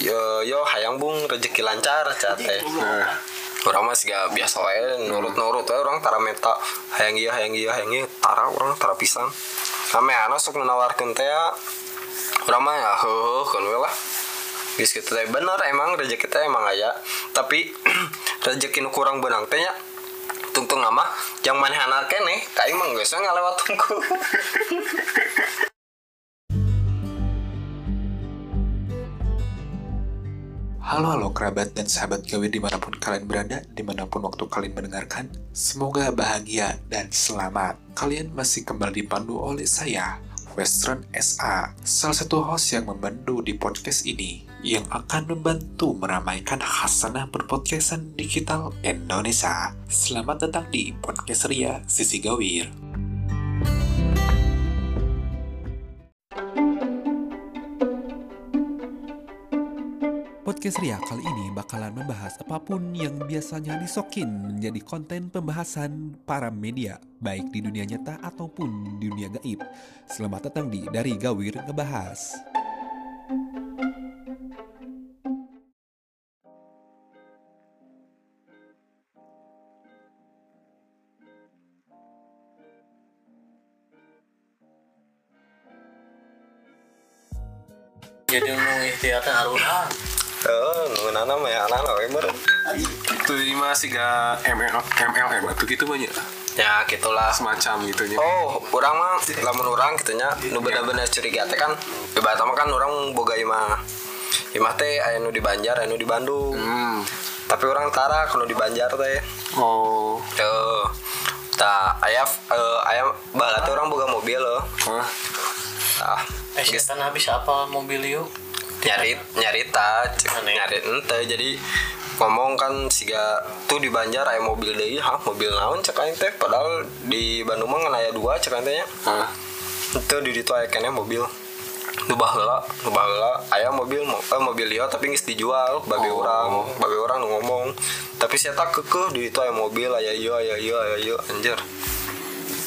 yo yo hayang bung rezeki lancar cat teh Nah, orang mah siga biasa wae nurut nurut wae orang tara meta hayang iya hayang iya hayang iya tara orang tara pisan. Kame anak sok menawarkan teh ya, orang mah ya heuh kan lah. Kitu teh bener emang rezeki teh emang aya. Tapi rezeki nu kurang benang teh nya tungtung nama yang manehana keneh ka imang geus we ngalewat tungku Halo halo kerabat dan sahabat gawe di mana pun kalian berada, di mana pun waktu kalian mendengarkan. Semoga bahagia dan selamat. Kalian masih kembali dipandu oleh saya, Western SA, salah satu host yang membantu di podcast ini, yang akan membantu meramaikan hasanah berpodcastan digital Indonesia. Selamat datang di Podcast Ria Sisi Gawir. Podcast Ria kali ini bakalan membahas apa pun yang biasanya disokin menjadi konten pembahasan para media, baik di dunia nyata ataupun di dunia gaib. Selamat datang di Dari Gawir Ngebahas. jadi nu ikhtiarnya haruna heuh nunana mah ya anak we meureun itu ini masih gak ML, MLM atau gitu banyak ya gitulah semacam gitu nya. Oh, orang mah lamun orang gitunya nu bener-bener curiga teh kan mah kan orang boga imah. Imah teh aya nu di Banjar, aya nu di Bandung. Hmm. Tapi orang tara kalau di Banjar teh. Oh. Tuh. Tah aya eh, aya baheula teh orang boga mobil loh. Hah? Tah. eh habis apa mobil yuk nyari nyarita nyari ente jadi ngomong kan siga tuh di Banjar aya mobil deui ha mobil naon cek aing teh padahal di Bandung mah ngan aya dua cek aing teh nya. Hah? itu di ditu aya keneh mobil nu baheula nu baheula aya mobil mo- eh, mobil liar tapi geus dijual bagi Oh. orang bagi orang nu ngomong tapi saya tak kekeh di ditu aya mobil aya ieu aya ieu aya ieu anjir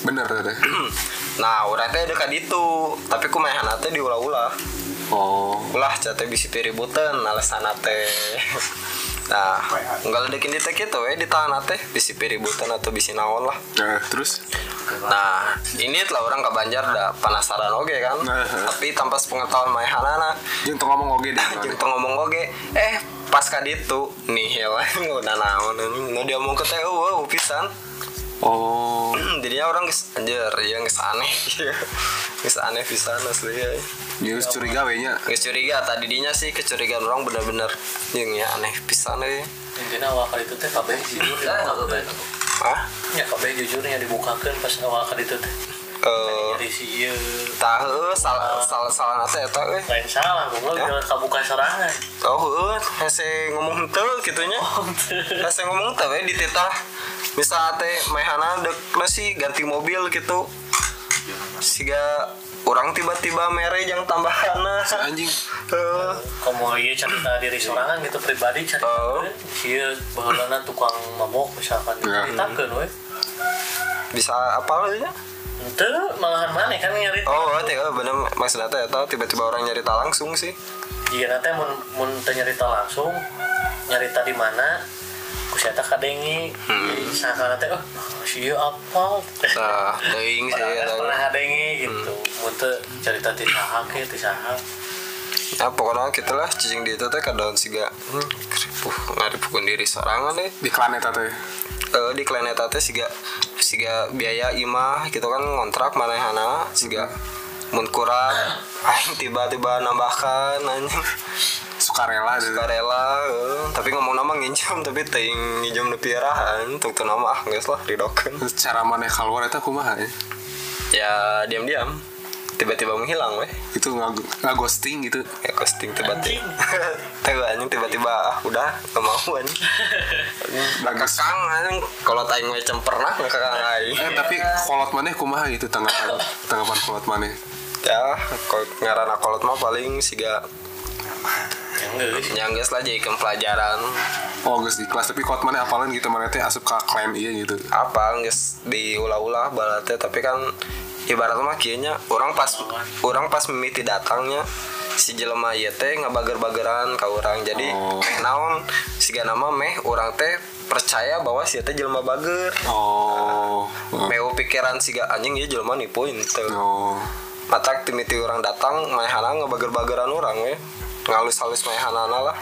Bener teh. nah urang teh dekat ditu tapi kumaha teh diulah-ulah Oh. ulah cate bisi piributan alasan teh nah enggak ledekin di teh gitu we ditahan teh bisi piributan atau bisi naon lah Nah, terus Nah, ini telah orang ke Banjar dah penasaran oke kan. Nah. Tapi tanpa sepengetahuan maehanana, yang tuh ngomong oge deh. jeung teu ngomong oge, eh pas ka ditu nih ya nguna naon nu diomong ke teh eueuh pisan. Oh. Jadinya orang geus anjir, ya geus aneh. Geus aneh pisan asli ya. News curiga we nya. Curiga tadi dinya sih kecurigaan orang bener-bener jeung ya aneh pisan euy. intinya awal kali itu teh kabeh jujur ya kabeh Hah? ya kabeh jujurnya dibukakan pas awal kali itu teh Eh, ieu tahu salah salah salah nate eta euy. lain salah gue Ya. ya. kabuka serangan Oh, heueuh, hese ngomong henteu kitunya. Hese ngomong teh we dititah. Misal teh maehana dek sih ganti mobil gitu. Siga orang tiba-tiba mere yang tambahanna. Anjing. Heuh. kamu iya cerita diri sorangan gitu pribadi cerita Oh. iya baheulana tukang mabok misalkan Ya. diceritakeun we bisa apa ya? Ente malahan mana kan nyari Oh, teh oh, bener maksudnya teh tiba-tiba orang nyarita langsung sih. Jika nanti mun mun teu nyarita langsung nyarita di mana ku saya tak kadengi Hmm. sangka nanti oh si apa Nah, teuing sih pernah eta. pernah kadengi gitu teu cerita ti saha ke ti saha Nah, pokoknya kita lah cicing di itu teh kadaon siga hmm, kripuh ngaripkeun diri sorangan deh. Di klan eta teh. eh di klien eta teh siga siga biaya imah gitu kan ngontrak manehana siga mun kurang aing tiba-tiba nambahkan anjing Sukarela deh. sukarela eh. tapi ngomong nama nginjam tapi teuing nginjam nu piarahan tuk teu nama ah geus lah ridokeun Terus cara maneh keluar eta kumaha ya? ya diam-diam tiba-tiba menghilang weh Itu nggak nggak ghosting gitu. ya costing tiba-tiba teu anjing tiba-tiba ah udah gak mau anjing kakang anjing kalau taing macam pernah nggak kakang aing Eh tapi kolot maneh kumaha gitu tanggapan tanggapan kolot maneh. ya kalau ngarana kolot mah paling siga yang geus nyangges lah jadi pelajaran. Oh geus di kelas tapi kolot maneh apalan gitu maneh teh asup ka klan ieu gitu. apa nges diulah-ulah balatnya. Tapi kan ibarat mah kieunya orang pas orang pas mimiti datangnya si jelema ieu teh ngabager-bageran ka urang jadi Oh. meh naon siga nama meh urang teh percaya bahwa si teh jelema bager. Oh. Meh pikiran siga anjing ieu jelema nipu teu oh. Matak timiti orang datang mayhana ngebager-bageran orang we ngalus-halus mayhanana lah.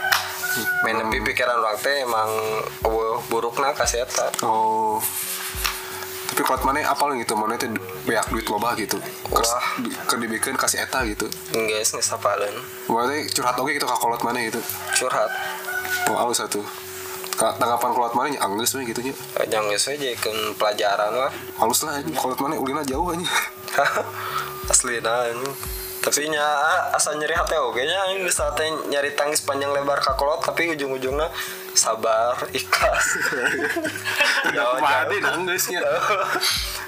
Main nepi pikiran orang teh emang eueuh burukna ka si eta. Oh. Tapi kalau mana apal gitu? Mana itu banyak duit loba gitu? Kes, Wah. dibikin kasih eta gitu? Geus geus sapaleun berarti curhat oke gitu ke kolot mana gitu? Curhat. Oh halus satu tanggapan kolot mana nya? Anggeus we gitu nya. Jangan geus we jadikeun pelajaran lah. Halus lah kolot mana? Ulina jauh aja aslina anjing. tapi nya asa nyeri hati oge nya anjing geus teh nyari tangis panjang lebar ka kolot tapi ujung-ujungna sabar ikhlas. Udah kumade nanggeus nya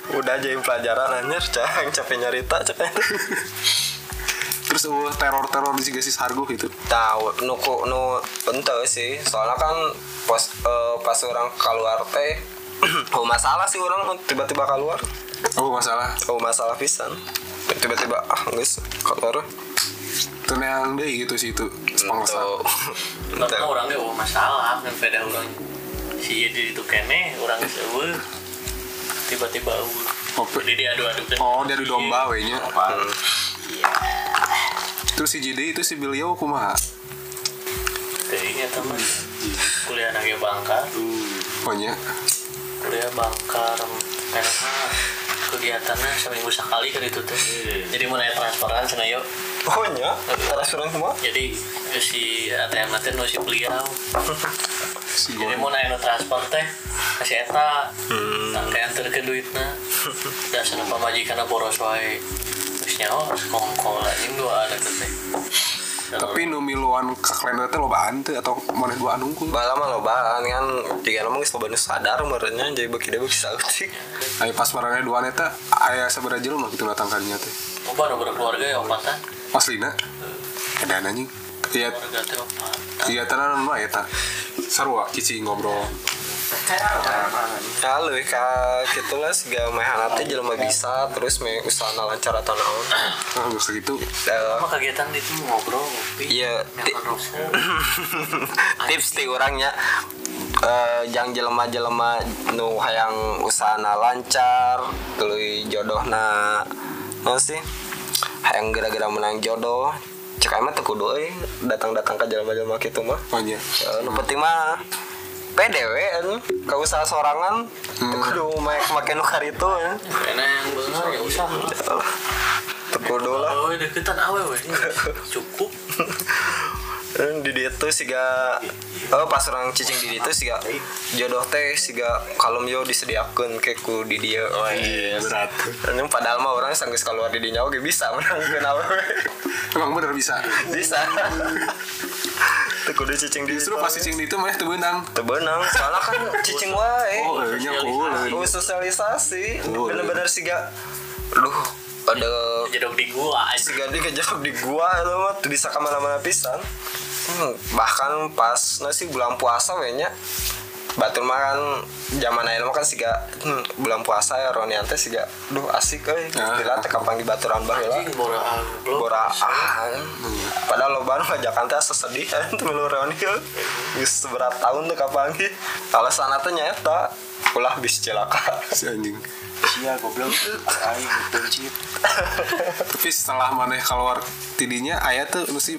udah jadi pelajaran anjir cang capek nyarita cek terus uh, teror teror di si hargo gitu? Tahu nuku nu ente sih. Soalnya kan pas eh, pas orang keluar teh oh masalah sih orang tiba-tiba keluar. Oh masalah. Oh masalah pisan tiba-tiba ah guys keluar tenang deh gitu sih itu Tuh. Karena orangnya oh masalah kan beda orang. Si jadi itu kene orang sewe. Tiba-tiba eueuh. Oh, jadi dia adu-adu kan oh dia di domba we nya Hmm. terus si JD itu si beliau kumaha? Kayaknya teman. Kuliah lagi bangka. Banyak kuliah bangkar karena kegiatannya seminggu sekali kan itu tuh jadi mulai transferan sana yuk. Oh nya transferan semua? Jadi si ATM nanti nu si beliau. Si jadi mau naik transport teh kasih eta. Tak kayak anterkeun duitna da sana pamajikan boros wae. Geus nyaho kongkol anjing dua ada teh tapi nu miluan ka klien teh lobaan teh atau mana dua anu unggul bala mah lobaan kan. Jika nama geus loba nu sadar merenya jadi bagi dia bisa sih Ayo pas marane dua neta aya sabaraha jelema gitu datangkannya teh. Loba nu berkeluarga ya opatan aslina ada anjing. Iya. Iya tenan mah eta sarua cici ngobrol Halo, ka gitu lah siga mehana teh jelema bisa terus me usahana lancar atau naon. ah geus gitu. Emang kegiatan itu ngobrol ngopi Iya, tips ti orangnya. Eh yang jelema-jelema nu hayang usahana lancar tuluy jodohna naon sih? Hayang gara-gara menang jodoh. Cek mah teu kudu datang-datang ka jelema-jelema kitu mah. Banyak Ya, nu penting mah PDW kan ka usaha sorangan. Teu kudu make make nu karitu ya enak yang bener ya usah teu kudu lah. Oh deketan awe we cukup di dia tuh siga oh pas orang cicing di dia tuh siga jodoh teh siga kalem yo disediakan ke ku di dia oh iya berat. Ini padahal mah orang sanggeus keluar di dinya oge bisa menang kenapa emang bener bisa? Bisa. Tuh kudu cicing di justru pas cicing di itu mah teu beunang. Soalnya kan cicing wae. Oh nya cool oh sosialisasi. Oh, bener-bener siga duh ada jedok di gua siga di kejauh di gua itu mah bisa ke mana-mana pisan. Hmm, bahkan pas nasi bulan puasa we nya batur mah kan zaman ayeuna mah kan siga hmm, bulan puasa ya Ronian teh siga duh asik euy. Ah. gila teh kapan di baturan baheula anjing bora belum bora ah. Padahal lo baru ngajakan teh sesedih kan tuh lu Roni. Geus seberat tahun tuh kapan ge alasan teh nyaeta ulah bis celaka. Si anjing Sia goblok. Aing benci. tapi setelah mana keluar tidinya ayah tuh mesti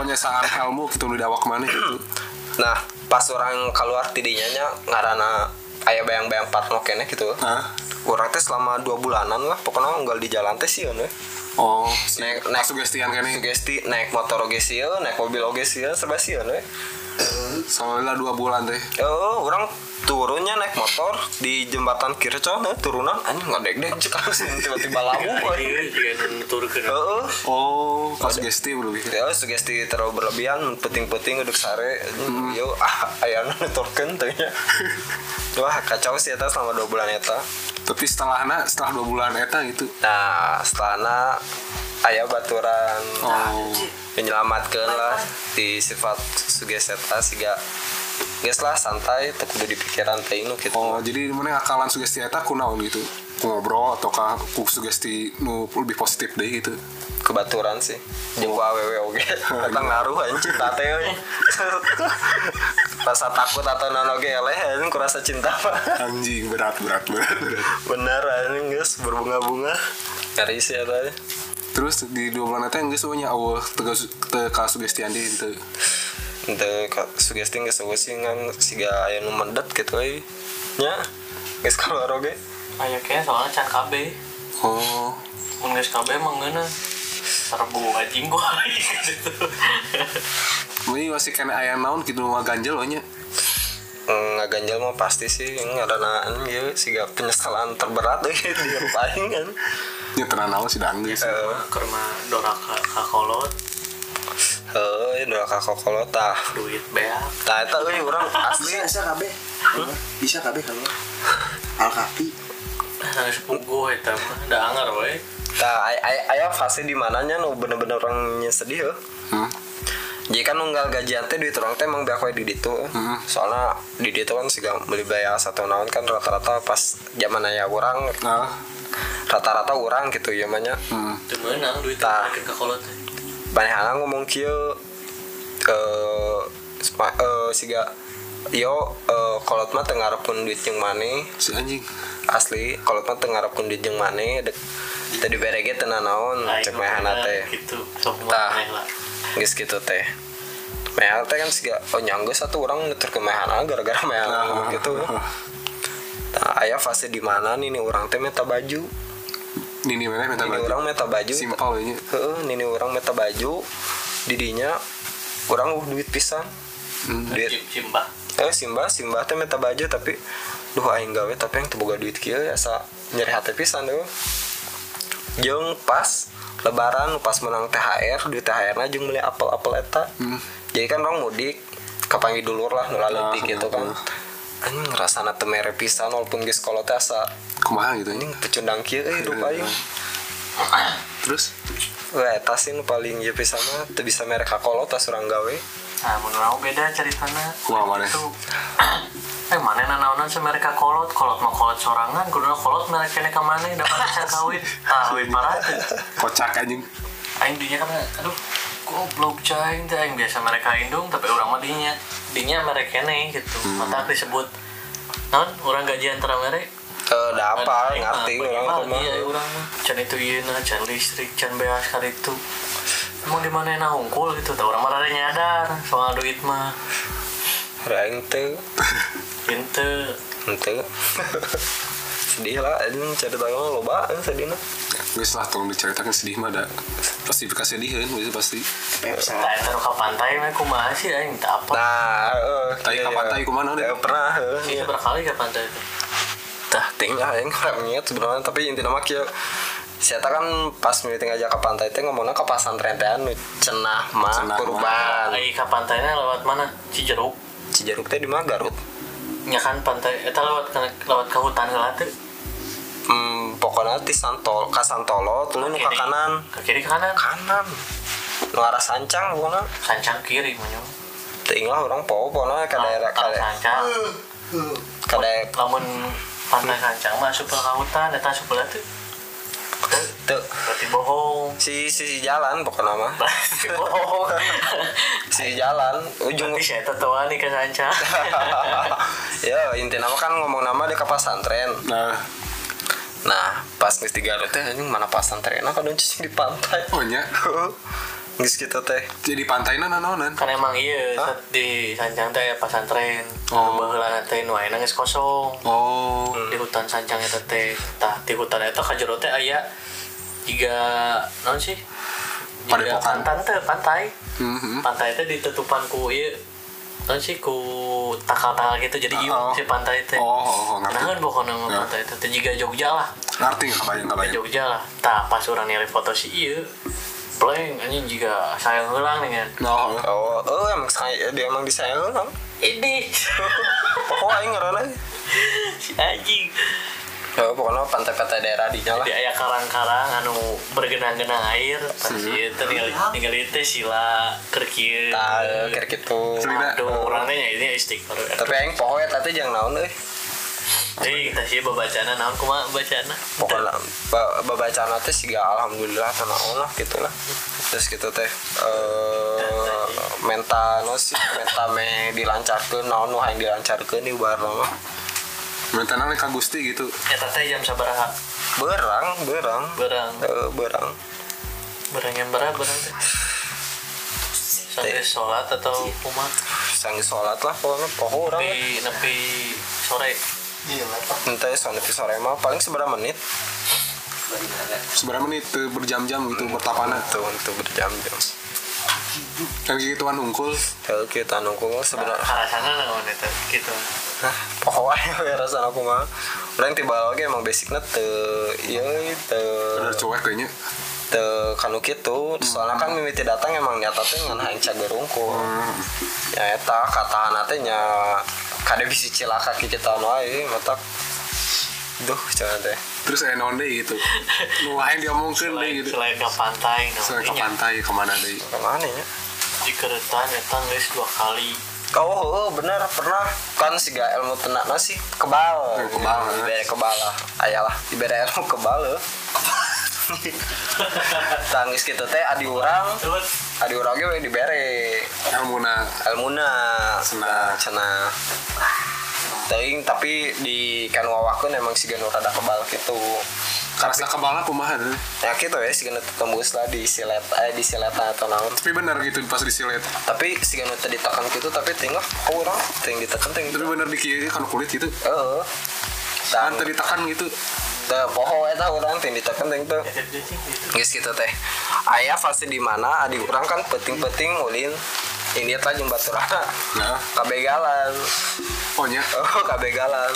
penyesalan ilmu gitu di dawak mana gitu. Nah pas orang keluar tidinya nya ngarana aya bayang-bayang partno kene gitu. Hah? orang teh selama dua bulanan lah pokoknya unggal di jalan teh sih we oh si Naik- naik, sugestian kan sugesti naik motor oge sieun naik mobil oge sieun serba sieun we soalnya dua bulan teh. Oh, orang turunnya naik motor di jembatan Kirco, nah, turunan. Anjing ngadek dek cek langsung tiba-tiba labu. iya turun Heeh. oh pas sugesti belum Ya, sugesti terlalu berlebihan, peting-peting uduk sare, yo ah ayana netorkeun teh nya. Wah, kacau sih eta selama dua bulan eta. tapi setelahnya setelah dua bulan eta gitu. Nah, setelahna aya baturan. Oh menyelamatkan lah di sifat sugesti eta siga Geus lah santai, teu kudu di pikiran teh nu kitu. oh jadi mana akalan sugesti eta kunaon gitu? Ngobrol atau ku sugesti nu lebih positif deh gitu? Kebaturan sih. Jeung ku awewe oge. Datang ngaruh anjing cinta teh rasa takut atau naon oge eleh anjing ku rasa cinta. Mah anjing berat berat berat berat. Bener anjing geus berbunga-bunga. Ngari sih eta terus di dua bulan itu geus nya awal teu teu sugestian deh itu ente ka- sugesti geus eueuh sih ngan siga aya nu mendet gitu euy nya geus keluar oge Aya kayaknya soalnya can KB. Oh. Mun geus KB emang ngeuna Serbu anjing gua. Gitu ini masih kena ayam naon gitu mah ganjel nya nggak ganjal mah pasti sih ngarana ya siga penyesalan terberat deh di paling kan nya tenan naon sih dang geus Eh, Karena doraka kakolot. Heuh udah kakak kolot tah Duit beak tah eta euy urang asli. Bisa bisa KB. Bisa KB kalau Alkapi. Nah sepugu eta mah Da anger we tah ay ay aya fase di mananya nu bener-bener orangnya sedih heuh hmm. jadi kan nunggal gajian teh duit orang teh emang biak we di ditu. Hmm. soalnya di ditu kan siga beli bayar satu naon kan rata-rata pas zaman aya orang nah rata-rata orang gitu ya manya. Hmm. Teu meunang duit banyak ngomong kieu eh siga yo eh kolot mah teu ngarepkeun duit jeung maneh si anjing. Asli kolot mah teu ngarepkeun duit jeung maneh dek teu dibere ge teu naon cek mah teh. Gitu Tah. geus kitu teh. Mehana teh kan siga oh nyanggeus satu orang nutur ke mehana gara-gara mehana ngomong gitu nah aya fase di mana nih? Nih orang teh minta baju. Nini mana minta ini baju? orang minta baju. Simpel nya Heeh, nini orang minta baju. Didinya orang uh duit pisan. Hmm. duit. Cimbah eh simba simba teh minta baju tapi duh aing gawe tapi yang teu boga duit kieu asa nyeri hati pisan deh. Jeung pas lebaran pas menang THR duit THR na jeung beli apel-apel eta. Hmm. jadi kan orang mudik kapangi dulur lah nu laletik Ah, gitu kan anjing ngerasana teu mere pisan walaupun geus kolot asa kumaha gitu anjing pecundang kieu euy hidup aing terus Wah, eta sih nu paling ieu pisan mah teu bisa mere kakolot tas urang gawe Nah, menurut aku beda ceritanya. Kumaha maneh? Itu. Eh, mana nanaonan se mereka kolot, kolot mah kolot sorangan, kudu kolot mereka kene ka mana dapat can kawin. Ah, wih parah tuh. kocak anjing Aing dinya kan aduh goblok teh aing biasa mereka indung tapi orang mah dinya dinya mereka kene gitu. Mata disebut non orang gajian antara mereka Eh, da apa? Aing ngerti mah, urang bagi teh mah. ya orang mah. Can itu na can listrik can beas kali itu. Emang di mana na hungkul gitu tau orang mah rada nyadar soal duit mah. Aing teh ente Ente Sedih lah Ini cerita loba ini sedihna Guys lah tolong diceritakan sedih mah ada pasti sedih kan bisa pasti. Tak ente ke pantai mah kumaha sih aing tak apa? Nah eh, Tapi iya, ke pantai iya. Dek? Eh, Pernah eh, Ini iya. berapa kali ke pantai itu Tah tinggal yang remnya sebenarnya Tapi intinya mah kia saya kan pas meeting aja ke pantai teh ngomongnya ke pesantren teh anu cenah mah kurban. Lagi ke pantainya lewat mana? Cijeruk. Cijeruk teh di mana? Garut. Ya kan pantai eta lewat ke lewat ke hutan heula teh hmm, pokoknya di Santol ka Santolo tuh nu ka kanan. Ke kiri ke kanan. Kanan. Nu arah Sancang pokoknya. Sancang kiri mah tinggal orang poho pokoknya ke daerah ke daerah sancang. Ke daerah lamun pantai sancang mah asup ke hutan eta asup heula teh. Teu, tuh. Berarti bohong. Si si, si jalan pokoknya mah. Berarti bohong. Si jalan ujung berarti saya tetua nih ke sancang. Ya intinya mah kan ngomong nama di ke pesantren nah nah pas di Garut teh anjing mana pesantren kan cicing di pantai. Oh nya? Geus gitu teh. Jadi pantai nana naonan kan emang iya di sancang teh pesantren Oh. oh. baheula teh nu ayeuna geus kosong. Oh. Di hutan sancang eta teh tah di hutan eta ka jero teh aya jiga naon sih? Padepokan. pantan teh pantai. Mhm. pantai teh ditutupan ku ieu naon sih ku takal-takal gitu jadi Oh. si pantai teh oh oh, oh ngerti. Nah kan pokoknya Ya. pantai teh teh jiga Jogja lah. Ngerti nggak Ke kebayang Jogja lah. Tah pas urang nyari foto si ieu Blank anjing juga sayang heula nih kan. Oh oh. Oh emang saya dia emang disayang kan ini. Pokoknya aing ngaranna si anjing ya pokoknya pantai-pantai daerah di nyala di aya karang-karang anu bergenang-genang air pas ieu teh ningali ningali teh sila keur kieu tah kira gitu Selina. aduh urang teh nya ini istighfar. Tapi aing poho eta teh jeung naon euy? Eh, kita sih babacana naon kumaha bacana. pokoknya ba- babacaan teh sih alhamdulillah tenang Allah gitu lah. Terus gitu teh eh menta no sih menta me dilancarkan naon nu hayang dilancarkan nih barang minta nang ka Gusti gitu Eta teh jam sabaraha? berang berang Berang. Eh, berang Berang yang berang teh? Sampai sholat atau kumaha? sang sholat lah pokoknya pokok orang Nepi nepi sore. Iya, entah ya soalnya sore mah paling seberapa menit seberapa menit berjam-jam gitu bertapana tuh untuk berjam-jam kan gituan unggul kalau kita nunggu sebenarnya Karasana naon eta gitu. Nah, pokoknya ya rasa aku mah. Orang tiba lagi emang basicnya te iya te udah cuek kayaknya. te kanu gitu. Soalnya kan mimiti datang emang nyata teh ngan hayang cager unggul ya eta kata teh nya kada bisa cilaka ki kita wae matak duh jangan teh terus saya non deh gitu. Nu lain diomongkeun deh Selain, gitu. selain ke pantai, saya ke namanya pantai ke mana deh? Ke mana ya? Di keretan eta geus dua kali. Kau oh, bener pernah. Kan si ga ilmu tenak nasi kebal. Oh, kebal, ya. dibere kebal lah. Ayalah dibere ilmu kebal eh. tangis gitu teh adi orang adi orang ge we dibere ilmuna ilmuna Cenah. cenah Teuing tapi di kan wawakeun emang si ganu rada kebal gitu karasa kebalnya kumaha deh ya gitu ya si ganu tembus lah di silet eh di sileta atau naon. Tapi bener gitu pas disilet tapi si ganu teh ditekan gitu tapi tinggal orang ting ditekan ting. Tapi bener di kiri kan kulit gitu. Heeh. Dan tadi tekan gitu. Teu poho eta urang ting ditekan ting teu. Geus kitu teh. Aya fase di mana adik urang kan peting-peting ulin ini teh jeung baturana. nah Kabegalan. oh nya Oh, kabegalan.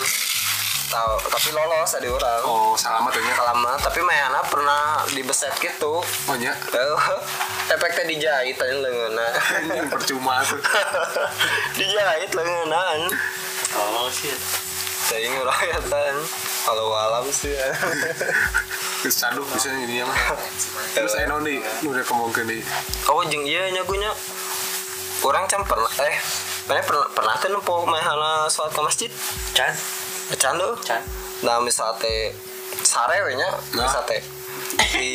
Tahu, tapi lolos adik urang. oh selamat ya Lama, tapi mayana pernah dibeset gitu. oh nya Heuh. Efeknya dijahit aja anjing percuma tuh dijahit leungeunaan. Oh sih. Teuing urang eta. Kalau alam sih. terus caduk bisa ini ya mah terus saya deh nu udah kemungkinan oh jeung ieu nya nya orang can pernah eh mana pernah pernah teh nempo mahana sholat ke masjid? Can, can tuh can. nah misal teh sare we nya Nah. misal teh di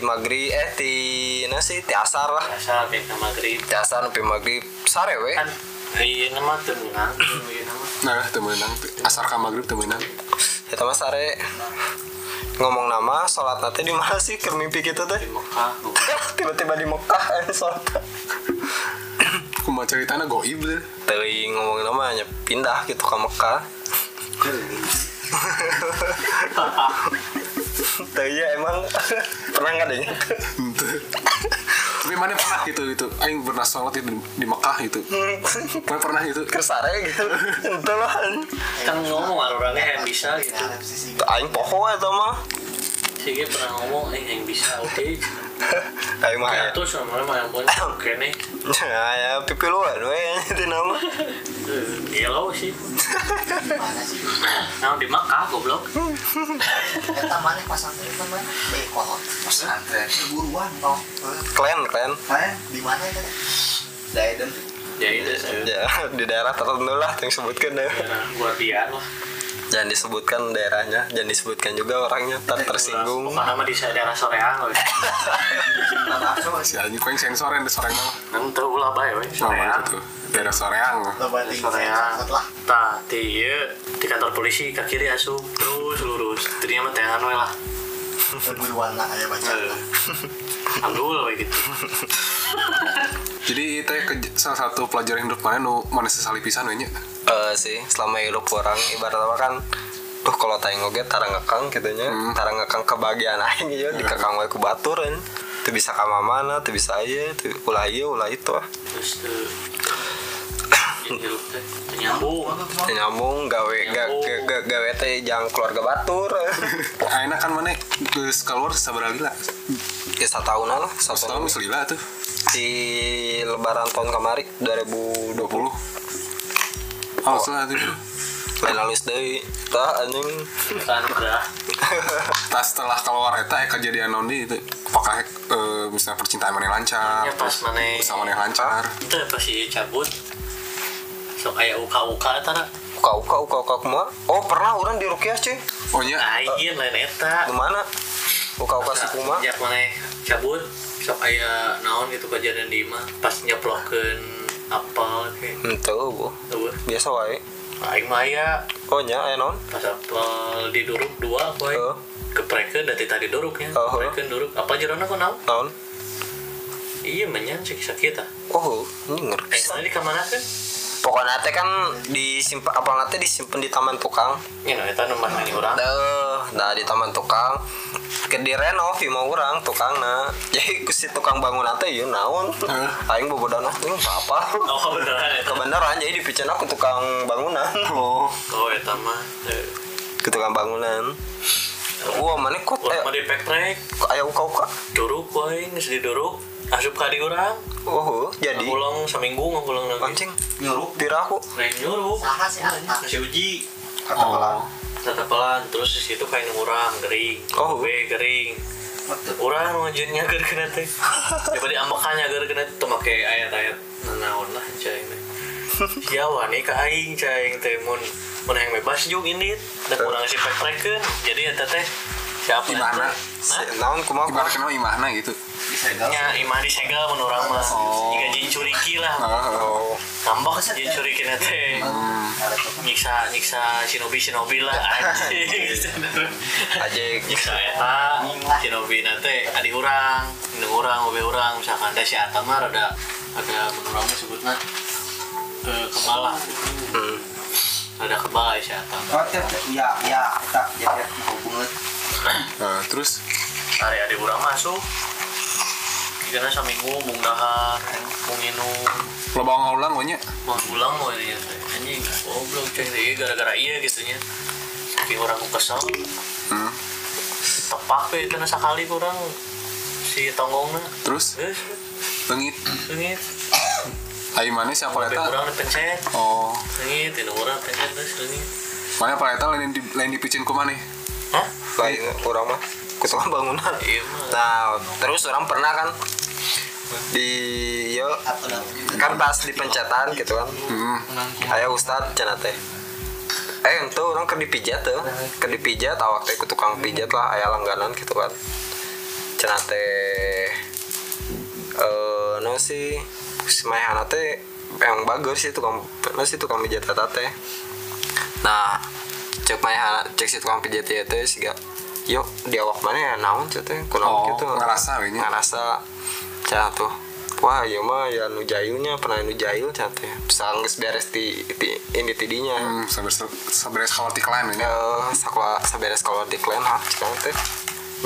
maghrib eh di nasi ti asar lah. Kayak nama maghrib. ti asar nepi maghrib. Sare we Kan iya nama tenang, nama. nah temenang asar ka maghrib temenang eta mah sare. Ngomong nama sholat nanti di mana sih keur mimpi kita teh Di Mekah. tiba-tiba di Mekah eh, sholat kumaha ceritana goib deh teuing ngomong namanya pindah gitu ke Mekah Tuh iya emang pernah nggak deh? tapi mana pernah gitu gitu aing pernah sholat di, di Mekah gitu mana pernah gitu Kersare gitu, itu lah. Kan ngomong orangnya yang bisa gitu. Aing poho itu mah. Si Ge pernah ngomong, eh yang bisa, oke. Aing mah ya. Ya tuh sebenarnya mah yang pun oke nih. Ya ya pipi luan we itu nama. Iya lo sih. Nah di Mekah goblok. Eta mana pasantren mana? Eh, kolot. Pasantren. Buruan toh. Klan klan. Mana? Di mana itu? Daiden. Ya itu. Ya di daerah tertentu lah yang sebutkan. Nah, Guardian lah. Jangan disebutkan daerahnya, jangan disebutkan juga orangnya, tak tersinggung. Pokoknya nama di daerah soreang si anjing kau yang sensor yang di sore mah Nanti ulah bae we. Soreang. daerah soreang Soreang. Tah, di ieu, di kantor polisi ke kiri asup terus lurus. Ternyata mah tengan we lah. perguruan lah aya baca. Alhamdulillah we gitu. jadi itu ya ke- salah satu pelajaran hidup mana nu mana sesali pisan we Eh sih, selama hidup orang ibarat apa kan Duh kalau tayang oge tara ngekang gitu nya. Tara ngekang kebahagiaan aing ya Dikekang wae ku batur kan Tuh bisa ka mana, tuh bisa aja Tuh ulah ieu, ulah itu ah. Terus tuh nyambung. Nyambung gawe ga, ga, ga, gawe teh jang keluarga batur. Enak kan mana geus keluar sabaraha lila Ya satahunan lah satu satu tahun lila tuh. Di lebaran tahun kemarin 2020 oh. Salah tuh. Lain halus deui Tah anjing Kan udah. tas setelah keluar eta ya kejadian nondi itu apakah eh, misalnya percintaan mana lancar Ya pas mana bersama mana lancar? Itu pas si cabut. Sok aya uka-uka eta uka uka uka uka kumaha oh pernah orang di rukiah cuy. Oh nya Aing lain eta. Di mana uka uka si kumaha sejak mana cabut sok aya naon gitu kejadian di imah pas nyeplokeun apel kayak Henteu bu tuh biasa wae. Aing mah aya oh nya aya naon? Pas apel diduruk dua aku Heeh. keprekeun dari tadi duruknya. Oh. keprekeun duruk. Apa jerona kok naon? Naon? Iya menyan cek sakit ah. Oh ini eh ngerti mana di kamana kan pokoknya teh kan disimpan apa nanti disimpan di taman tukang. Ya nah eta nomor orang? Duh, nah di taman tukang. Ke direnov mau orang tukang nah jadi si tukang bangunan teh yuk naon? Aing bobodan ini apa? Oh beneran eta kebenaran jadi dipicen aku tukang bangunan. Oh. Oh mah eh, ke tukang bangunan. Wah mana kok mah eh? di pekrek kok aya uka uka duruk wae geus diduruk asup ka di urang. Oh jadi? Ngulang seminggu ngulang lagi anjing nyuruh tira aku lain nyuruh saha sih Ata kasih uji. Kata pelan tatapelan terus di situ kayak orang gering Oh. we gering betul orang ngajuinnya ger kena teh. Coba diambekannya ger kena tuh make ayat-ayat naon lah cai ya wani ka aing cai teh mun mun yang bebas juga ini. Dan kurang si pek jadi eta teh siapa Gimana? Si- naon kumaha? Ibarat kenal imahna gitu? Disegel. Nya imah disegel mun urang mah Oh. jika jin curiki lah. Oh. Oh tambah jin curiki teh ada tuh nyiksa nyiksa shinobi shinobi lah anjing. Aja nyiksa eta shinobi nate adi urang indung urang obe urang. Misalkan da si eta mah rada ada menurut sebutna eh, kebal lah hmm. Rada kebal ya si eta oh ya ya tak jadi mau banget Nah, terus? Hari adi urang masuk. Karena saminggu mung dahar mung minum lo bawa ngulang gue nya mau pulang mau ini anjing goblok cek deh gara-gara iya gitu nya saking orang kesel. Hmm. tepak we itu sekali kurang. Si tonggongna terus? Geus bengit ayo mana siapa Sampai eta kurang dipencet oh. Ini orang pencet terus leungit mana apa eta lain di lain dipicin ku mana hah? Lain orang mah. Tukang bangunan. Iya mah. Nah terus orang pernah kan di yo kan pas di pencetan gitu kan. Hmm. Ayo Ustad cenah teh. Eh itu orang ke dipijat tuh ke dipijat awak teh ke tukang pijat lah ayah langganan gitu kan. Cenah teh eh no sih mayhana teh yang bagus sih tukang sih tukang pijat teh. Nah cek mayhana cek si tukang pijat ieu teh siga yuk di awak mana ya? Naon cek teh? Kunaon Oh, gitu ngerasa nya. ngerasa cenah tuh. Wah iya mah ya nu jayunya pernah nu jayul cenah teh. Sanggeus beres di, di ini tidinya. Hmm. sabar sabar kalau tiklan ini eh sakula saberes kalau diklen ha cekang teh?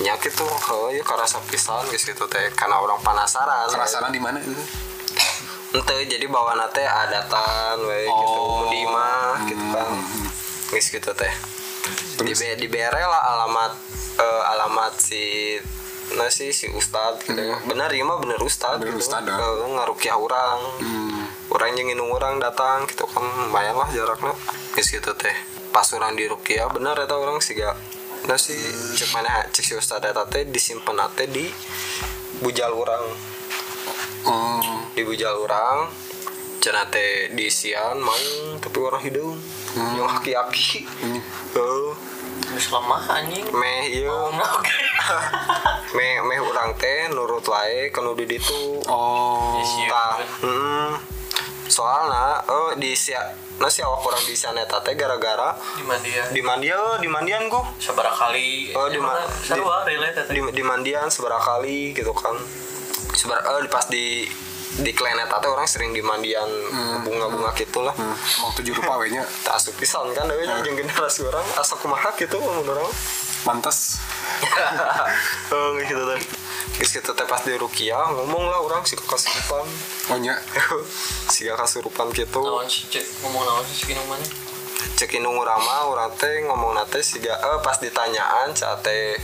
Nyakit tuh heuh ya karasa pisan gitu teh. Karena orang penasaran. Penasaran di mana itu ente jadi bawa teh adatan we gitu. Oh. di imah gitu kan geus gitu teh. Di di lah alamat eh, alamat si nah si si ustad gitu bener iya mah bener ustad Bener gitu. ustad, ah. Eh, ngarukiah orang hmm. orang yang nginung orang datang gitu kan. Lumayan lah jaraknya. Geus gitu teh. Pas orang di rukiah bener eta orang sih gak nah si cek mana cek si ustad teh disimpen teh di bujal orang oh di bujal orang cenah teh di sian main tapi orang hidung. Yang aki-aki. Oh. Terus lemah anjing. Meh ieu oke. Meh meh urang teh nurut wae kanu di ditu oh. Iya. tah. hmm. soalnya oh di sia nah si awak orang di sana eta teh gara-gara di mana dia di mandian di mandian gua seberapa kali. Oh, di ma- di- ah di, di mandian seberapa kali gitu kan seberapa eh, pas di di klenet teh orang sering di mandian bunga-bunga gitulah. Hmm. emang tujuh rupa we nya tak asup pisan kan dewe jeung generasi orang. Asa kumaha gitu mun urang pantes oh gitu teh Geus gitu teh pas di rukiah ngomong lah orang sih kasurupan. Oh nya sih kasurupan gitu. Naon sih cek ngomong naon sih segini mana? Cek indung urang mah urang teh ngomong nate siga eh pas ditanyaan cat teh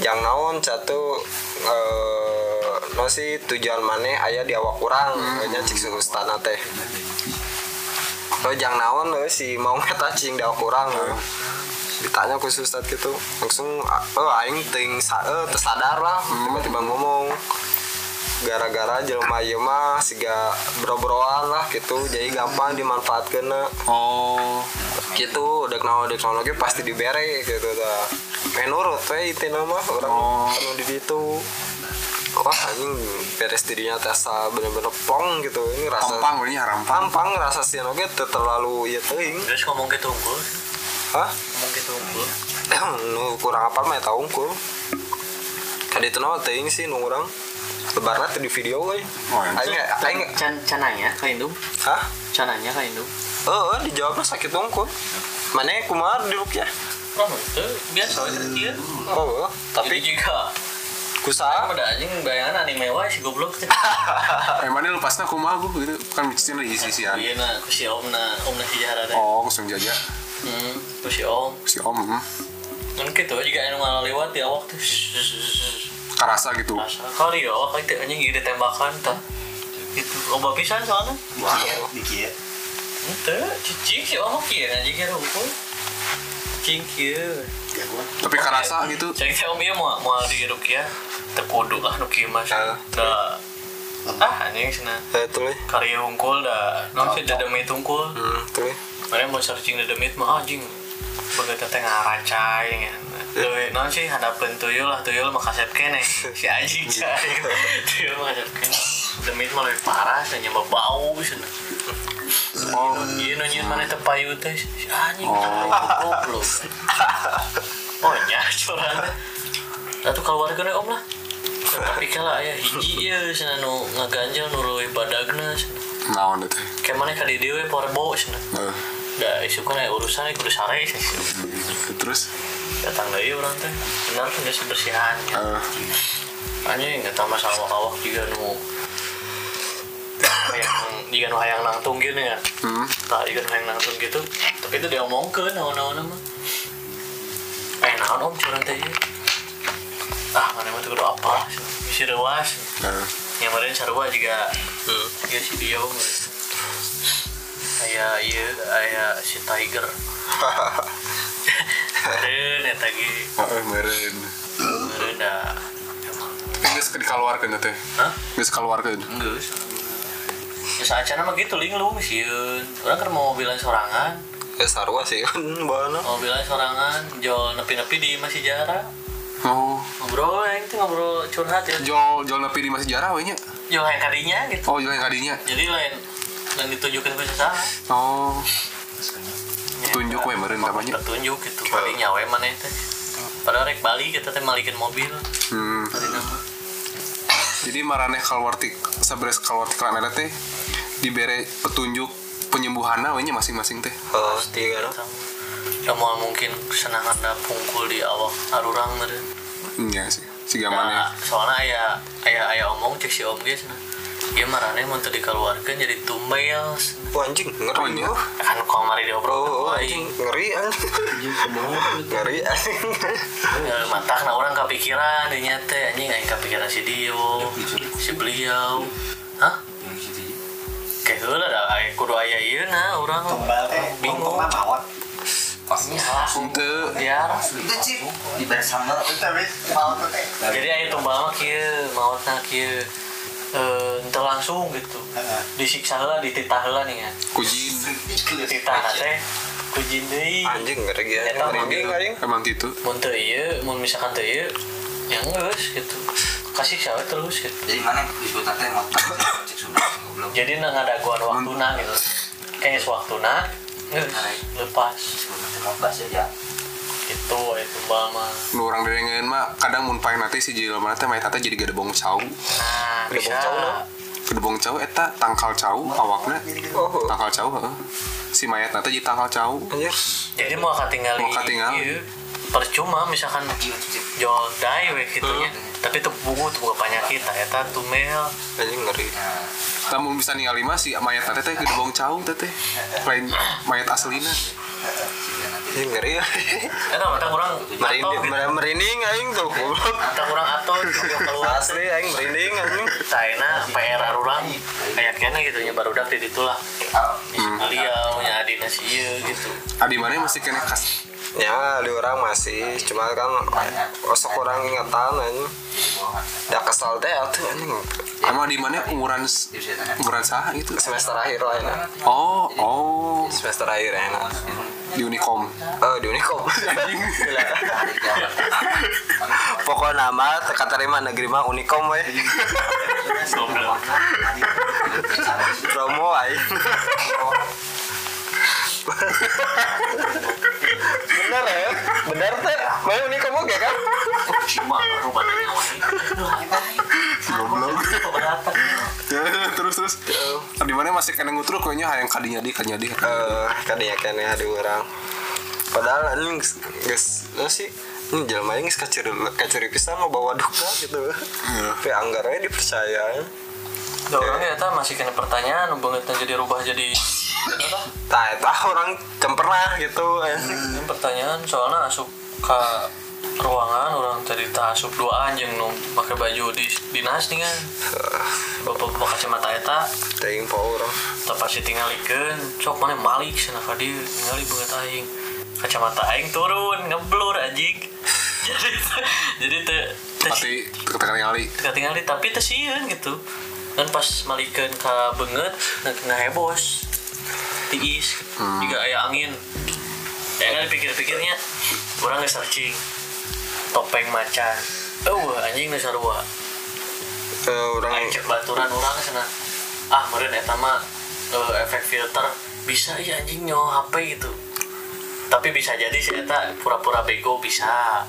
jang naon cat tuh eh no sih tujuan mana ayah di awak urang hmm. cek si ustana teh. Oh jang naon eh, si mau ngeta cing di awak urang eh. ditanya ke si ustad gitu langsung oh aing ting eh, tersadar lah. Tiba-tiba ngomong gara-gara jelema ieu mah siga bro-broan lah gitu jadi gampang dimanfaatkeun oh. Gitu teknologi teknologi pasti dibere gitu dah menurut we itu nama orang Oh. anu di ditu wah anjing beres dirinya tesa bener-bener plong gitu. Ini rasa rampang ini rampang. Pampang rasa sih oke teu terlalu ieu teuing terus ngomong gitu unggul? Hah? Ngomong gitu unggul? Nu kurang apa mah eta unggul. Kan itu nama teuing sih nu urang lebarna teu di video we Oh, iya. aing aing can cananya ka indung hah? Cananya ka indung Oh, dijawabnya sakit unggul. Mana kumaha di ya? Oh itu biasa aja. kieu Oh, tapi juga. Kusaha pada anjing bayangan anime wae si goblok. Teh emangnya lepasnya? Aku mah gue gitu kan micin lagi isi-isian iya na ku si om na om na teh oh kusung jaja hmm ku si om. Si om hmm. kan gitu juga anu ngalah lewat di awak tuh karasa gitu. Asa kali ya awak itu anjing gitu tembakan tah itu obat pisan soalnya. Dikit Ente, cicing sih awak kieu anjing kira hukum cing kieu tapi karasa gitu. Cek teh om ieu mau mau di rukiah terkudu lah nu kieu mah Ah. da ah anjing cenah Eh, le. karya hungkul da non sih dedemit hungkul Hmm, le. mana mau searching dedemit mah anjing. Begitu teh ngarancai ya. Tuh, non sih hadapan tuyul lah tuyul mah kasep kene. Si anjing cai. Tuyul mah kasep kene. Demit mah lebih parah sih bau cenah oh iya nonyin mana teh payu teh anjing goblok. Oh nya curang teh Atuh keluarga om lah. Tapi kalau ayah hiji ya sana nu ngaganjel nurui badagna cenah. naon itu. Kayak mana kali dewe porbo cenah Eh, da isu kan urusan kudu sare terus? Datang dari orang teh. Benar kan geus bersihan ya eh, anjing eta masalah awak juga nu hayang jika nu hayang nangtung gitu ya? Hmm. tah jika nu hayang nangtung gitu. Tapi itu dia omongkeun naon-naon mah eh naon om curang teh ieu? ah mana mah tuh apa isi rewas eh. yang kemarin sarua juga. Ya si dia aya iya aya si tiger. Meren eta ge. Eh, meren meren da emang Geus dikeluarkeun teh. hah? Geus keluarkeun. Enggak Ya saacana mah gitu linglung sieun. Orang kan mau mobilan sorangan, Ya sarua sih kan bana. mobilan sorangan, jual nepi-nepi di masih jarak. Oh, Ngobrol yang itu ngobrol curhat ya. jol jol nepi di masih jarah we nya. Jual yang kadinya gitu. Oh, jol yang kadinya. Jadi lain lain ditunjukin ke sesaat. Oh, tunjuk we meureun namanya. Petunjuk gitu. Kadinya we mana teh. Padahal rek Bali kita teh malikin mobil. Hmm. Jadi maraneh keluar tik sabres keluar tiklan ada teh dibere petunjuk penyembuhanna we nya masing-masing teh. Oh, tiga no. Ya mau mungkin senangan pungkul di awak arurang meureun. Iya sih. Siga Nah, maneh. soalnya ayah ayah ayah omong cek si om guys nah dia marane mau tadi dikeluarkan jadi tumbel Wah, anjing Oh, ngeri iya. oh. kan kau mari diobrol Oh, oh, anjing ngeri anjing. Ngeri anjing. mantap nah orang kepikiran dia teh anjing aing kepikiran si Dio si beliau hah kayak heula da aya kudu aya ieu na urang tumbal teh bingung. mah mawat. Salah Teu biar itu cik di bersama tapi mawat teh. Jadi aya tumbal mah kieu mautna kieu eh ente langsung gitu. Disiksa heula dititah heula nih ya. Kujin. dititah teh. Kujin deui. Anjing ngeri ya. Gitu. anjing. Emang gitu. mun teu ieu mun misalkan teu ieu ya geus gitu. Kasih sawe terus gitu. Jadi mana disebut teh? Mau cek sudah belum jadi na ngadaguan waktuna gitu kayak waktuna geus lepas disebut teh mau bahas aja itu itu mah Nu urang derengeun mah kadang mun paeng nanti si jelema teh mayat teh jadi gedebong cau. nah Ada bisa bocau, no? Gedebong cau eta tangkal cau awakna. Oh, Tangkal cau heeh. Si mayat nanti jadi tangkal cau. anjir. jadi mau katinggal Mau katinggali. ieu percuma misalkan jual dai we gitu nya tapi itu buku tuh bukan penyakit nah, eta tumel Anjing ngeri. Namun bisa ningali mah si mayat teh teh gedebong cau teh teh. Lain mayat aslina. Anjing ngeri ya. eta mata kurang Merinding, atau gitu mer- merinding aing tuh goblok. mata kurang atau keluar Asli aing merinding anjing. Saena PR arurang kayak kena gitu nya barudak di ditu lah beliau nya adina si ieu gitu Adi mana masih kena kas. Ya, di orang masih cuma kan osok orang ingatan anjing. dah kesal teh atuh anjing. Emang di mana? Umuran umuran sah gitu? semester akhir lah ini Oh, oh, semester akhir enak. Di Unicom. oh di Unicom. Pokoknya nama teka terima negeri mah Unicom we promo ay bener ya bener teh main Unicom oke kan cuma rupanya Goblok. keberatan terus terus. Di mana masih kena ngutruk kayaknya hayang kadinya di kadinya di. eh kadang kan ya ada orang padahal anjing guys lo sih ini jelma ini kacuri kacuri pisan mau bawa duka gitu tapi anggarannya dipercaya orang ya ta masih kena pertanyaan banget jadi rubah jadi? Tak itu orang can pernah gitu. Anjing. Ini pertanyaan soalnya asup ke ruangan orang tadi tak asup dua anjing nu pakai baju di dinas nih kan. Bapak bapak kacamata eta. Teuing po orang tak pasti tinggal ikan cok mana malik sana kadi tinggal banget aing. Kacamata aing turun ngeblur anjing. Jadi jadi teh Tapi ketekan kali. tinggal tinggal tapi teh sieun gitu. Kan pas malikeun ka beungeut nah hebos tiis juga aya angin. Ya kan dipikir-pikirnya orang nggak searching. Topeng macan. Oh anjing nggak sarua Eh, orang aing cek baturan orang sana. Ah meren eta mah eh, efek filter. Bisa ya anjing nyo HP gitu. Tapi bisa jadi eta pura-pura bego bisa.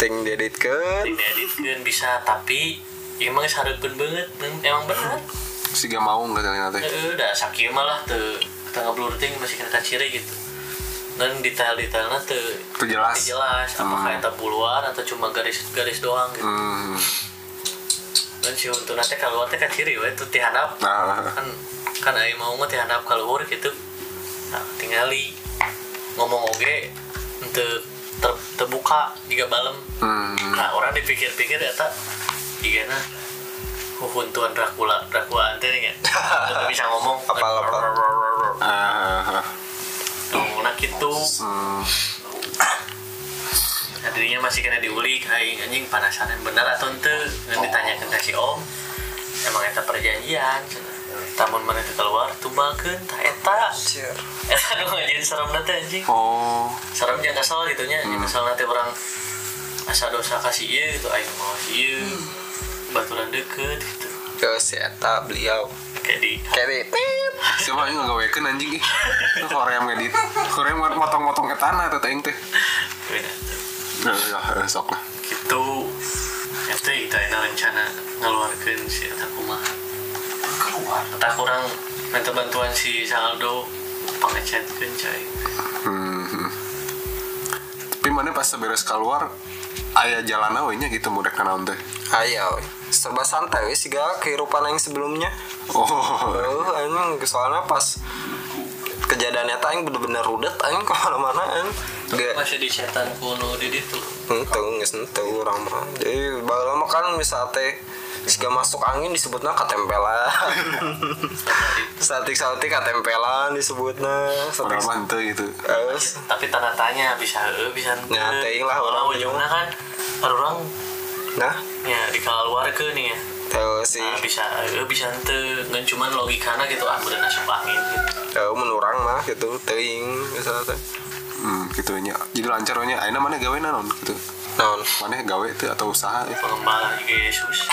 Ting dieditkeun. Dieditkeun bisa. Tapi emang sareupkeun banget emang benar Si gak mau nggak tanya nanti. Eh, udah sakit malah tuh tengah blur ting masih kena ciri gitu dan detail-detailnya tuh Itu jelas. jelas apakah itu buluan atau cuma garis-garis doang gitu Hmm. dan si untuk nanti keluar teh ciri we itu tihanap Nah, kan kan aing mau mah tihanap keluar gitu nah, tingali ngomong oge untuk ter, terbuka jika balem hmm. nah orang dipikir-pikir ya tak gimana huhuntuan Dracula. Dracula ante nih ya Untuk bisa ngomong. Apa- apa? Ah, ah, ngomongnya gitu. Hmm. nah, dirinya masih kena diulik. Aing anjing penasaran benar atau ente ngan ditanyakan ke si om. Emang eta perjanjian? Tamun mana teu keluar? Tumbalkeun tah eta. Eta nu ngajian serem nanti anjing. Oh, serem jangan kesel gitu nya. Jangan kesel nanti orang asa dosa kasih ieu gitu. Aing mau si ieu baturan deket gitu ke si eta beliau kayak di kayak di siapa yang nggak gawekeun anjing ih. Itu Korea ngedit. Korea mot- motong-motong ke tanah tuh teuing teh. beda tuh Nah, ya, sok lah. gitu itu itu ada rencana ngeluarkan si eta kumaha keluar entah kurang minta bantuan si Saldo pangechatkeun cai Hmm. Tapi mana pas beres keluar aya jalan we nya gitu mudah kanaon teh. ayo serba santai sih gak kehidupan yang sebelumnya Oh. oh anjing soalnya pas kejadian eta aing bener-bener rudet aing ke mana-mana aing gak masih di setan kuno di ditu Ente, nggak ente orang mah. Jadi lama kan misal teh jika masuk angin disebutnya katempelan. Satik satik katempelan disebutnya. Mah henteu gitu. Terus, tapi tanda tanya bisa eh bisa ente. Ya, teuing lah orang ujungnya kan orang nah, ya di keluar ke nih ya tahu sih. Nah, bisa eh bisa ente ngan cuman logikana gitu ah bener asup angin gitu Tahu menurang mah gitu, teuing misalnya teh. Hmm, gitu nya. Jadi lancar we nya. Ayeuna mana gawe naon gitu. Non, Mana gawe teh atau usaha eh. pengembala juga Yesus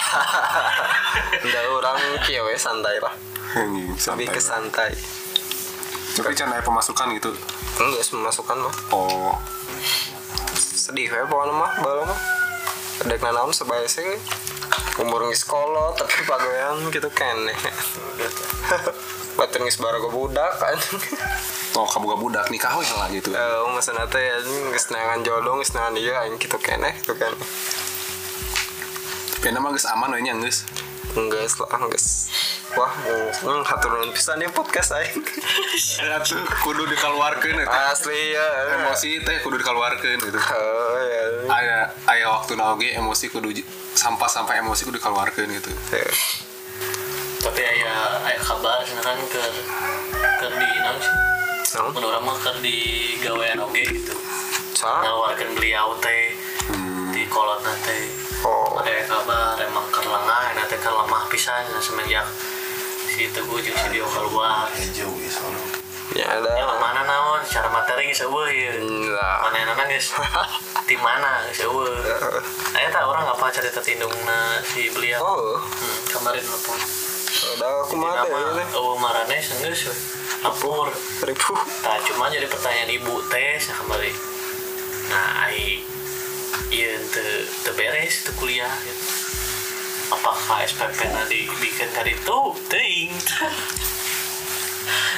udah orang kieu we santai lah. Lebih santai. ke santai. Tapi can aya pemasukan gitu. Enggak memasukkan mah. Oh. sedih ya pokoknya mah bala mah Kedek nanaon sebaya sih umur ngis kolot tapi pagawean gitu kene Batur ngis baraga budak kan Oh, kamu gak budak nikah we lah gitu. Eh, masa nate ya ngis nangan jodoh ngis nangan aing gitu kene gitu kan Tapi nama geus aman we nya geus. Enggak lah enggak Wah, hmm, haturun pisan nih podcast aing Atuh kudu dikeluarkeun eta. Asli ya Emosi teh kudu dikeluarkeun gitu. Oh, ya. Aya aya waktu oge emosi kudu sampah sampai emosi kudu dikeluarkeun gitu. Ya. tapi aya aya kabar kan ke ke di naon sih menurut mah ke di gawean oge gitu ngeluarkan beliau teh di kolot teh oh ada kabar emang kerlengah nanti kan lemah pisan semenjak si teguh jeung keluar. Jauh ya soalnya. Ya yang ada mana naon? Secara materi geus eueuh ya lah mana nana geus di mana? Geus eueuh aya tak orang apa cerita tindungna si beliau oh. Hmm, kemarin telepon udah aku nama ini eueuh marane geus lapor ribu. Nah, cuma jadi pertanyaan ibu teh kemarin. Nah, ai iya te, te beres itu kuliah gitu. Apakah SPP nanti bikin kali itu? Ting.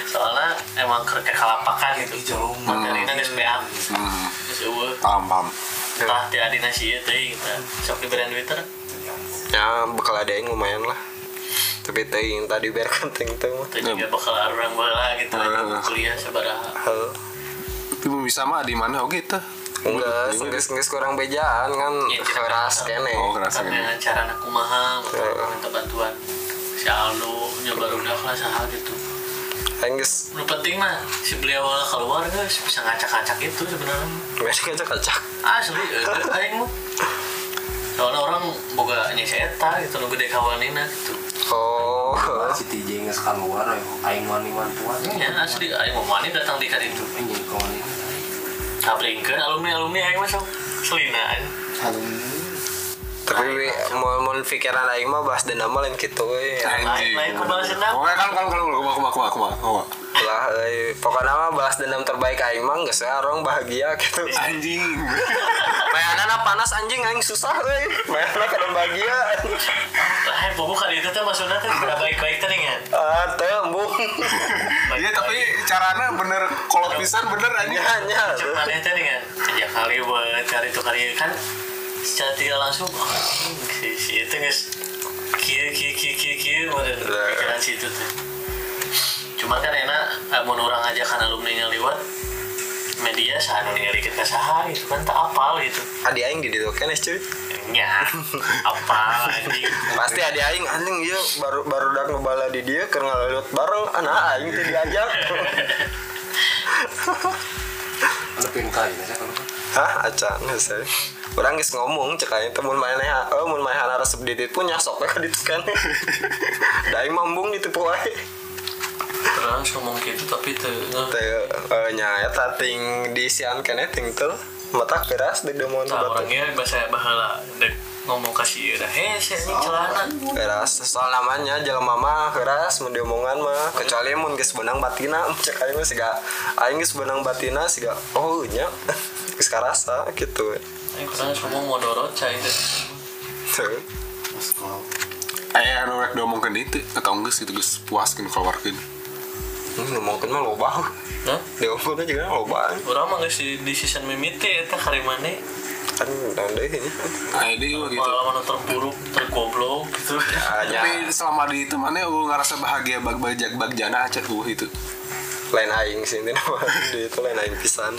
Soalnya emang kerja kalapakan gitu. Geus beak. Hmm, Geus eueuh. paham paham. Tah ti adina sieun teh gitu. Sok diberian duit teh. ya bakal ada yang lumayan lah tapi teh yang tadi biarkan ting ting mah juga bakal orang baheula gitu Heeh. kuliah sabaraha. Hal. Tapi bisa mah di mana oke teh. Enggak nggak nggak kurang bejaan kan. Iya, keras kene. Oh, keras dengan cara anak kumaha minta bantuan. Si Aldo nyoba udah lah sahal gitu. Geus Lu penting mah si beliau lah keluar guys. Bisa ngacak-ngacak itu sebenarnya. Nggak ngajak kacak asli eh, aing mah. Soalnya orang boga nyese eta gitu nu gede kawanina gitu. Oh. Si TJ nggak keluar ya aing wani bantuan ya asli. Aing mau mani datang di kaditu ini jadi kawan ini kabringkeun alumni alumni aing masuk selinaan tapi mau mau pikiran aing mah bahas dendam mah lain gitu we ku balas dendam Oke kan kan kan kumaha kumaha kumaha kumaha kumaha. lah euy pokoknya mah bahas dendam terbaik aing mah geus orang bahagia gitu Anjing. Mayanana panas anjing aing susah euy Mayanana kadang bahagia. Lah pokok kali itu teh maksudnya teh udah baik-baik teh kan ah teu embung. Iya tapi caranya bener kolot pisan bener anjing. nya itu nih kan sejak kali buat cari itu kali kan secara tidak langsung oh, si, si itu guys kia kia kia kia kia pikiran si itu tuh. Cuma kan enak eh, mau orang aja kan alumni nya lewat media sahanu ningali kita saha gitu kan tak apal gitu. Adi aing di ditu kenes cuy nya apal anjing pasti adi aing anjing ieu baru baru dak ngebala di dia keur ngaliwat bareng anak aing teh diajak. Ada pintai ya kalau hah acan saya Orang geus ngomong cek aing teh mun maneh oh mun maneh resep di ditu nyasok we ka ditu kan da aing mambung ditipu wae. Terus ngomong gitu tapi tuh teh eh, nya eta ting di sian keneh ting teu mata keras deg demon Nah, batu. orangnya bahasa bahala dek ngomong kasih udah heh sih ini celana. Keras soal namanya jelema mah keras mun diomongan mah. Kecuali mun geus benang batina cek aing mah siga aing geus benang batina siga oh nya geus karasa gitu ini kurang ngomong modorot cai deh Tuh. Aya anu rek diomongkeun itu atau geus gitu geus puaskeun keluarkeun. Hmm, ngomongkeun mah loba Nah, diomongkeun juga loba orang mah geus di, di season mimite eta kali mana kan dan deh ini Aya deui gitu. pengalaman terburuk tergoblok gitu Tapi selama di itu mana gue ngerasa bahagia bag bajak bagjana aja gue itu. Lain aing sih ini nama itu lain aing pisan.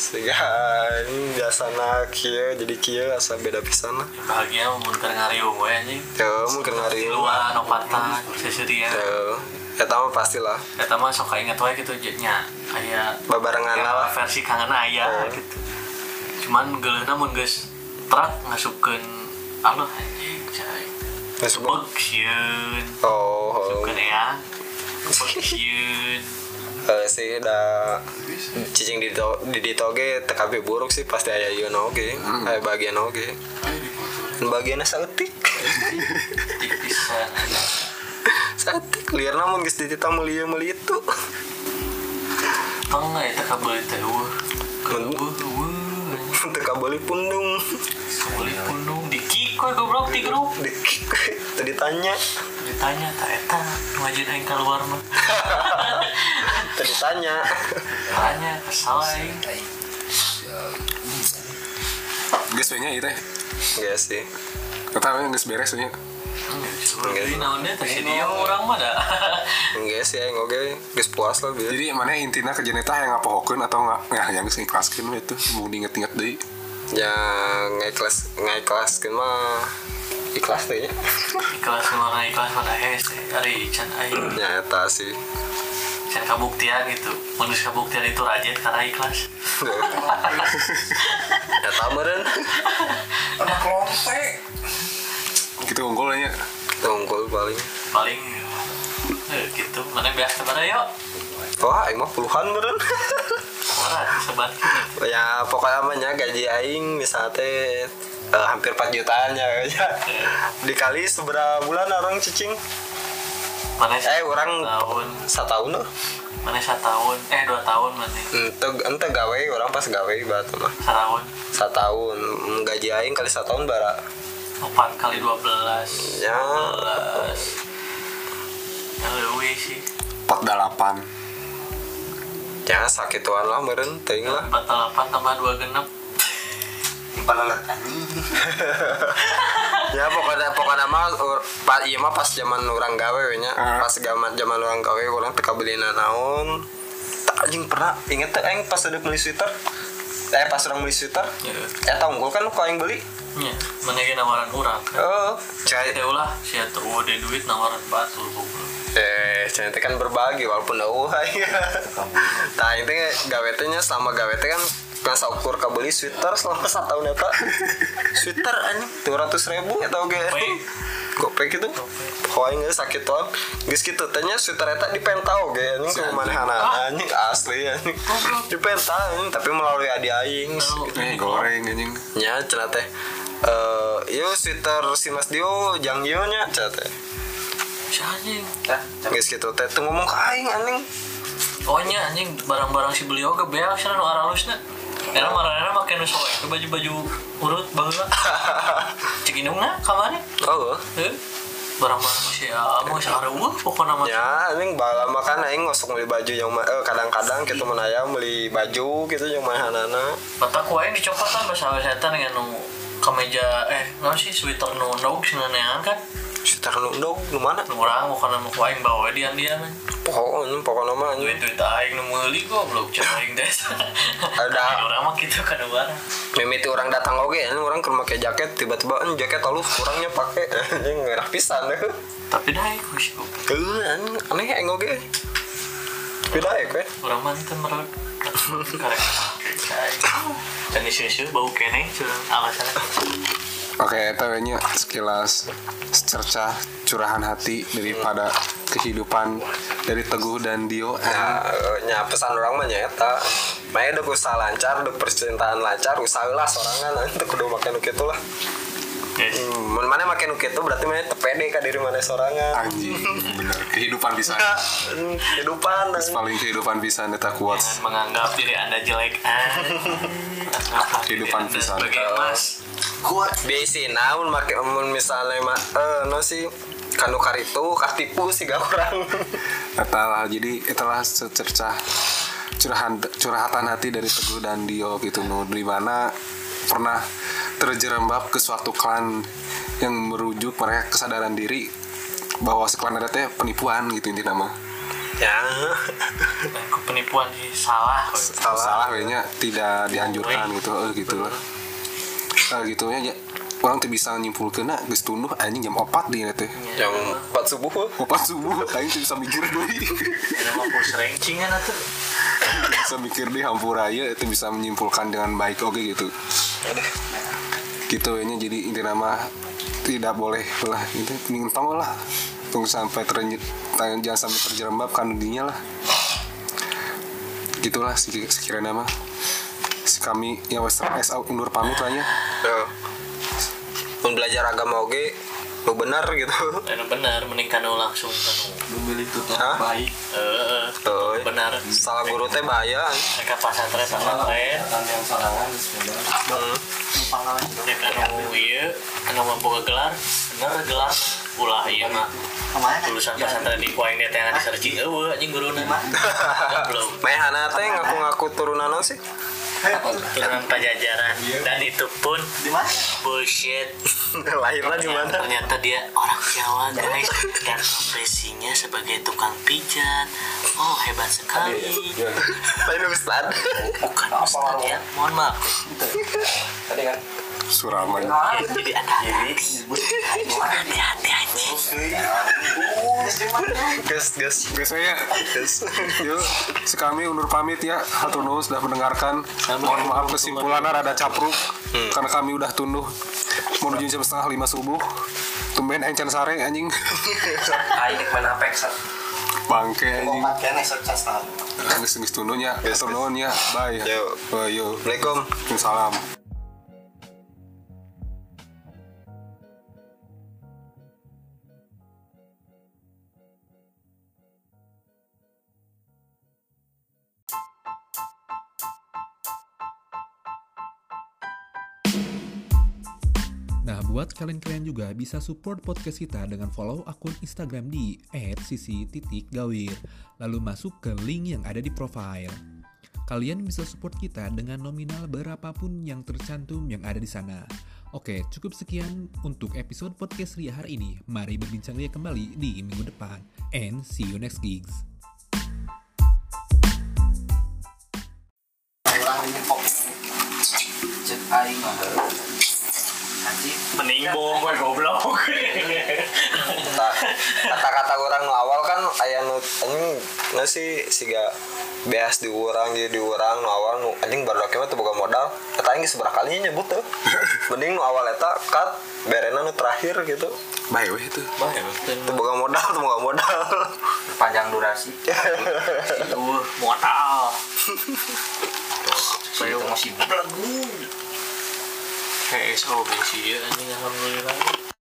Sehingga ini biasana kia jadi kia asa beda pisan lah. Bahagia mun keur ngariung we anjing. Tuh, mungkin hari luar nopatan sesedia Tuh, ya tahu pastilah. Eta mah sok inget wae gitu nya aya babarengan ya, lah. versi kangen aya gitu. Cuman geuleuhna mun geus terak ngasupkeun Allah anjing cai. Sieun oh, oh. Masupkeun ya Eh, sih dah cicing di to di ditoge tekabe buruk sih pasti aya ieu oge aya bagian oge Dan bagiannya saeutik. Saeutik liar namun geus ditita meuli meuli itu. Tong eta kabel teh teka beli pundung Kabel pundung dikik we goblok di grup. dikik tadi tanya Ditanya ta eta ngajin aing keluar mah. tadi tanya Tanya salah aing. Geus we nya ieu teh. enggak sih Kata geus beres we nya. Jadi naonnya teh si dia urang mah da. enggak sih aing oge geus puas lah biar Jadi mana intinya kejadian yang ngapohokeun atau nggak ya yang geus ngikhlaskeun we itu mau diinget-inget deui. ya ngikhlas ngikhlaskeun mah ikhlas teh nya Ikhlas mah ikhlas mah da hese. Ari can aing. ya eta sih can kabuktian gitu manusia kabuktian itu raja karena ikhlas ya tameren Ada kelonte. Kita unggulnya unggul paling. Paling eh, gitu. Mana biasa pada yuk? Wah aing mah puluhan meren sebat ya pokoknya namanya gaji aing misalnya teh eh, hampir 4 jutaan ya. Ya. dikali seberapa bulan orang cicing? Mana eh orang tahun setahun loh mana satu tahun eh dua tahun mana ente ente gawe orang pas gawe batu mah. Setahun. Setahun. Hmm, gaji aing kali setahun bara empat kali dua belas. Ya. belas. Ya lebih sih. 48 ya sakituan lah meren ting lah. Empat delapan tambah dua genep. Palalet anjing. ya pokoknya pokoknya mah ur- pa, iya mah pas zaman orang gawe we nya. Ah. pas zaman zaman orang gawe orang teka beli naon. Tak anjing pernah. Inget tuh aing pas ada beli sweater? Eh pas orang beli sweater? Ya ya tau gue kan kau yang beli ya ge nawaran orang oh. Cai teh ulah sia teu eueuh deh duit nawaran batu goblok. eh cai teh kan berbagi walaupun dah ya. Nah itu gawe teh nya selama gawe teh kan kan saukur kabeli sweater selama satu tahun ya pak. Sweater anjing. Dua ratus ribu ya tau gak gopek. Gitu pokoknya nggak sakit tuh guys gitu tanya sweater eta di pentau ge anjing ke mana hana anjing asli anjing. Di pentau anjing tapi melalui adi aing Eh goreng anjing. Nya cenah teh eh yo sweater si Mas Dio jang yo nya cenah teh Si anjing. guys gitu teh tuh ngomong ke aing anjing Oh nya anjing barang-barang si beliau ge beak cenah nu aralusna. Karena marana make nu soe ke baju-baju urut baheula. Cek indungna kamari. oh Heuh. Barang-barang si Amo si areueuh pokona mah. ya anjing bala makan aing ngosok beli baju yang eh, kadang-kadang gitu menaya beli baju gitu yang mahanana Mata ku aing dicopatan bahasa setan dengan nu kemeja eh naon sih sweater nu ndog sinanean kan. sweater nu ndog nu mana Nu urang bukan nu ku aing bawa dian-dian. pokoknya anjing pokoknya mah anjing Duit-duit aing nu meuli goblok cek aing desa. Ada. Urang mah kitu kan barang. mimiti orang datang oke anjing orang ke pakai jaket tiba-tiba anjing jaket halus kurangnya pakai anjing ngerah pisan Tapi iku sih goblok. Aneh aing oge beda ya kue Urang mah teu merod. Karek. Dan isu-isu bau kene curang alasannya. Oke, itu nya sekilas cerca curahan hati daripada kehidupan dari Teguh dan Dio. ya nya pesan orang mah nyata Makanya udah usaha lancar, udah percintaan lancar, usahalah sorangan untuk kudu makan gitu lah. Hmm, mun mana makan gitu berarti mana tepede ka diri mana sorangan. Anjing, bener kehidupan bisa. Hmm, Kehidupan. Paling kehidupan bisa neta kuat. jangan menganggap diri anda jelek. Ah. Kehidupan pisan. Sebagai emas. Kuat. Biasa namun make mun misalnya mah eh no sih kanu karitu katipu sih gak kurang. Etalah, jadi itulah secercah curahan curhatan hati dari Teguh dan Dio gitu nu di mana pernah terjerembab ke suatu klan yang merujuk mereka kesadaran diri bahwa si klan ada teh penipuan gitu inti nama ya. Aku penipuan sih salah. Salah. salah kayaknya tidak dianjurkan gitu eh gitu lah eh gitu ya ya. orang tuh bisa nyimpulkan nah geus tunduh anjing jam 4 di teh Jam 4 subuh. 4 subuh aing tuh bisa mikir deui Ini mah pos rankingan atuh. bisa mikir di hampura ya itu bisa menyimpulkan dengan baik oke gitu gitu ya jadi inti nama tidak boleh lah itu mintong lah tunggu sampai terlanjut jangan sampai terjerembab kan dunia lah gitulah sek- sekiranya nama si kami yang wes es undur pamit lah ya Ya. Mun belajar agama oge lu benar gitu. Anu benar mending langsung kanu. Memilih tutup Hah? baik Eh, Tuh. benar. Salah guru teh bahaya. Mereka pasantren pasantren. kan yang sorangan sepeda Hmm. Anu mah boga gelar, bener gelar ulah ieu mah Ke mana? lulusan pesantren di kuaing dia teh di searching eueuh anjing guruna. Belum. Mehana teh ngaku-ngaku turunan sih? Turunan pajajaran dan itu pun bullshit. Lahirnya di mana? Ternyata dia orang Jawa guys dan profesinya sebagai tukang pijat. Oh hebat sekali. Lain Ustad. Bukan Ustaz ya. Mohon maaf. tadi kan suraman jadi. Hati-hati anjing. gas gas biasanya gas yuk si kami undur pamit ya hatur nuhun sudah mendengarkan mohon maaf kesimpulannya rada capruk karena kami udah tunduh menuju jam setengah lima subuh tumben encan sare anjing dek main Apex. bangke anjing Omat kene sukses tahu. geus geus tunduhnya hatur nuhun ya bye Yo. bye yo Assalamualaikum Salam. Kalian-kalian juga bisa support podcast kita dengan follow akun Instagram di @sisi.gawir, lalu masuk ke link yang ada di profile. Kalian bisa support kita dengan nominal berapapun yang tercantum yang ada di sana. Oke, cukup sekian untuk episode podcast Ria hari ini. Mari berbincang Ria kembali di minggu depan. And see you next gigs. Aing. Anjing. Mending bohong gue goblok. Tah, kata-kata orang nu awal kan aya nu anjing sih siga beas di urang jadi di urang nu awal nu anjing baru mah teu boga modal aing geus seberapa kalinya nyebut tuh mending nu awal eta cut berena nu terakhir gitu Bye weh itu. teu boga modal teu boga modal Panjang durasi. Itu modal. Saya mau sibuk. Kayak so bensin anjing alhamdulillah.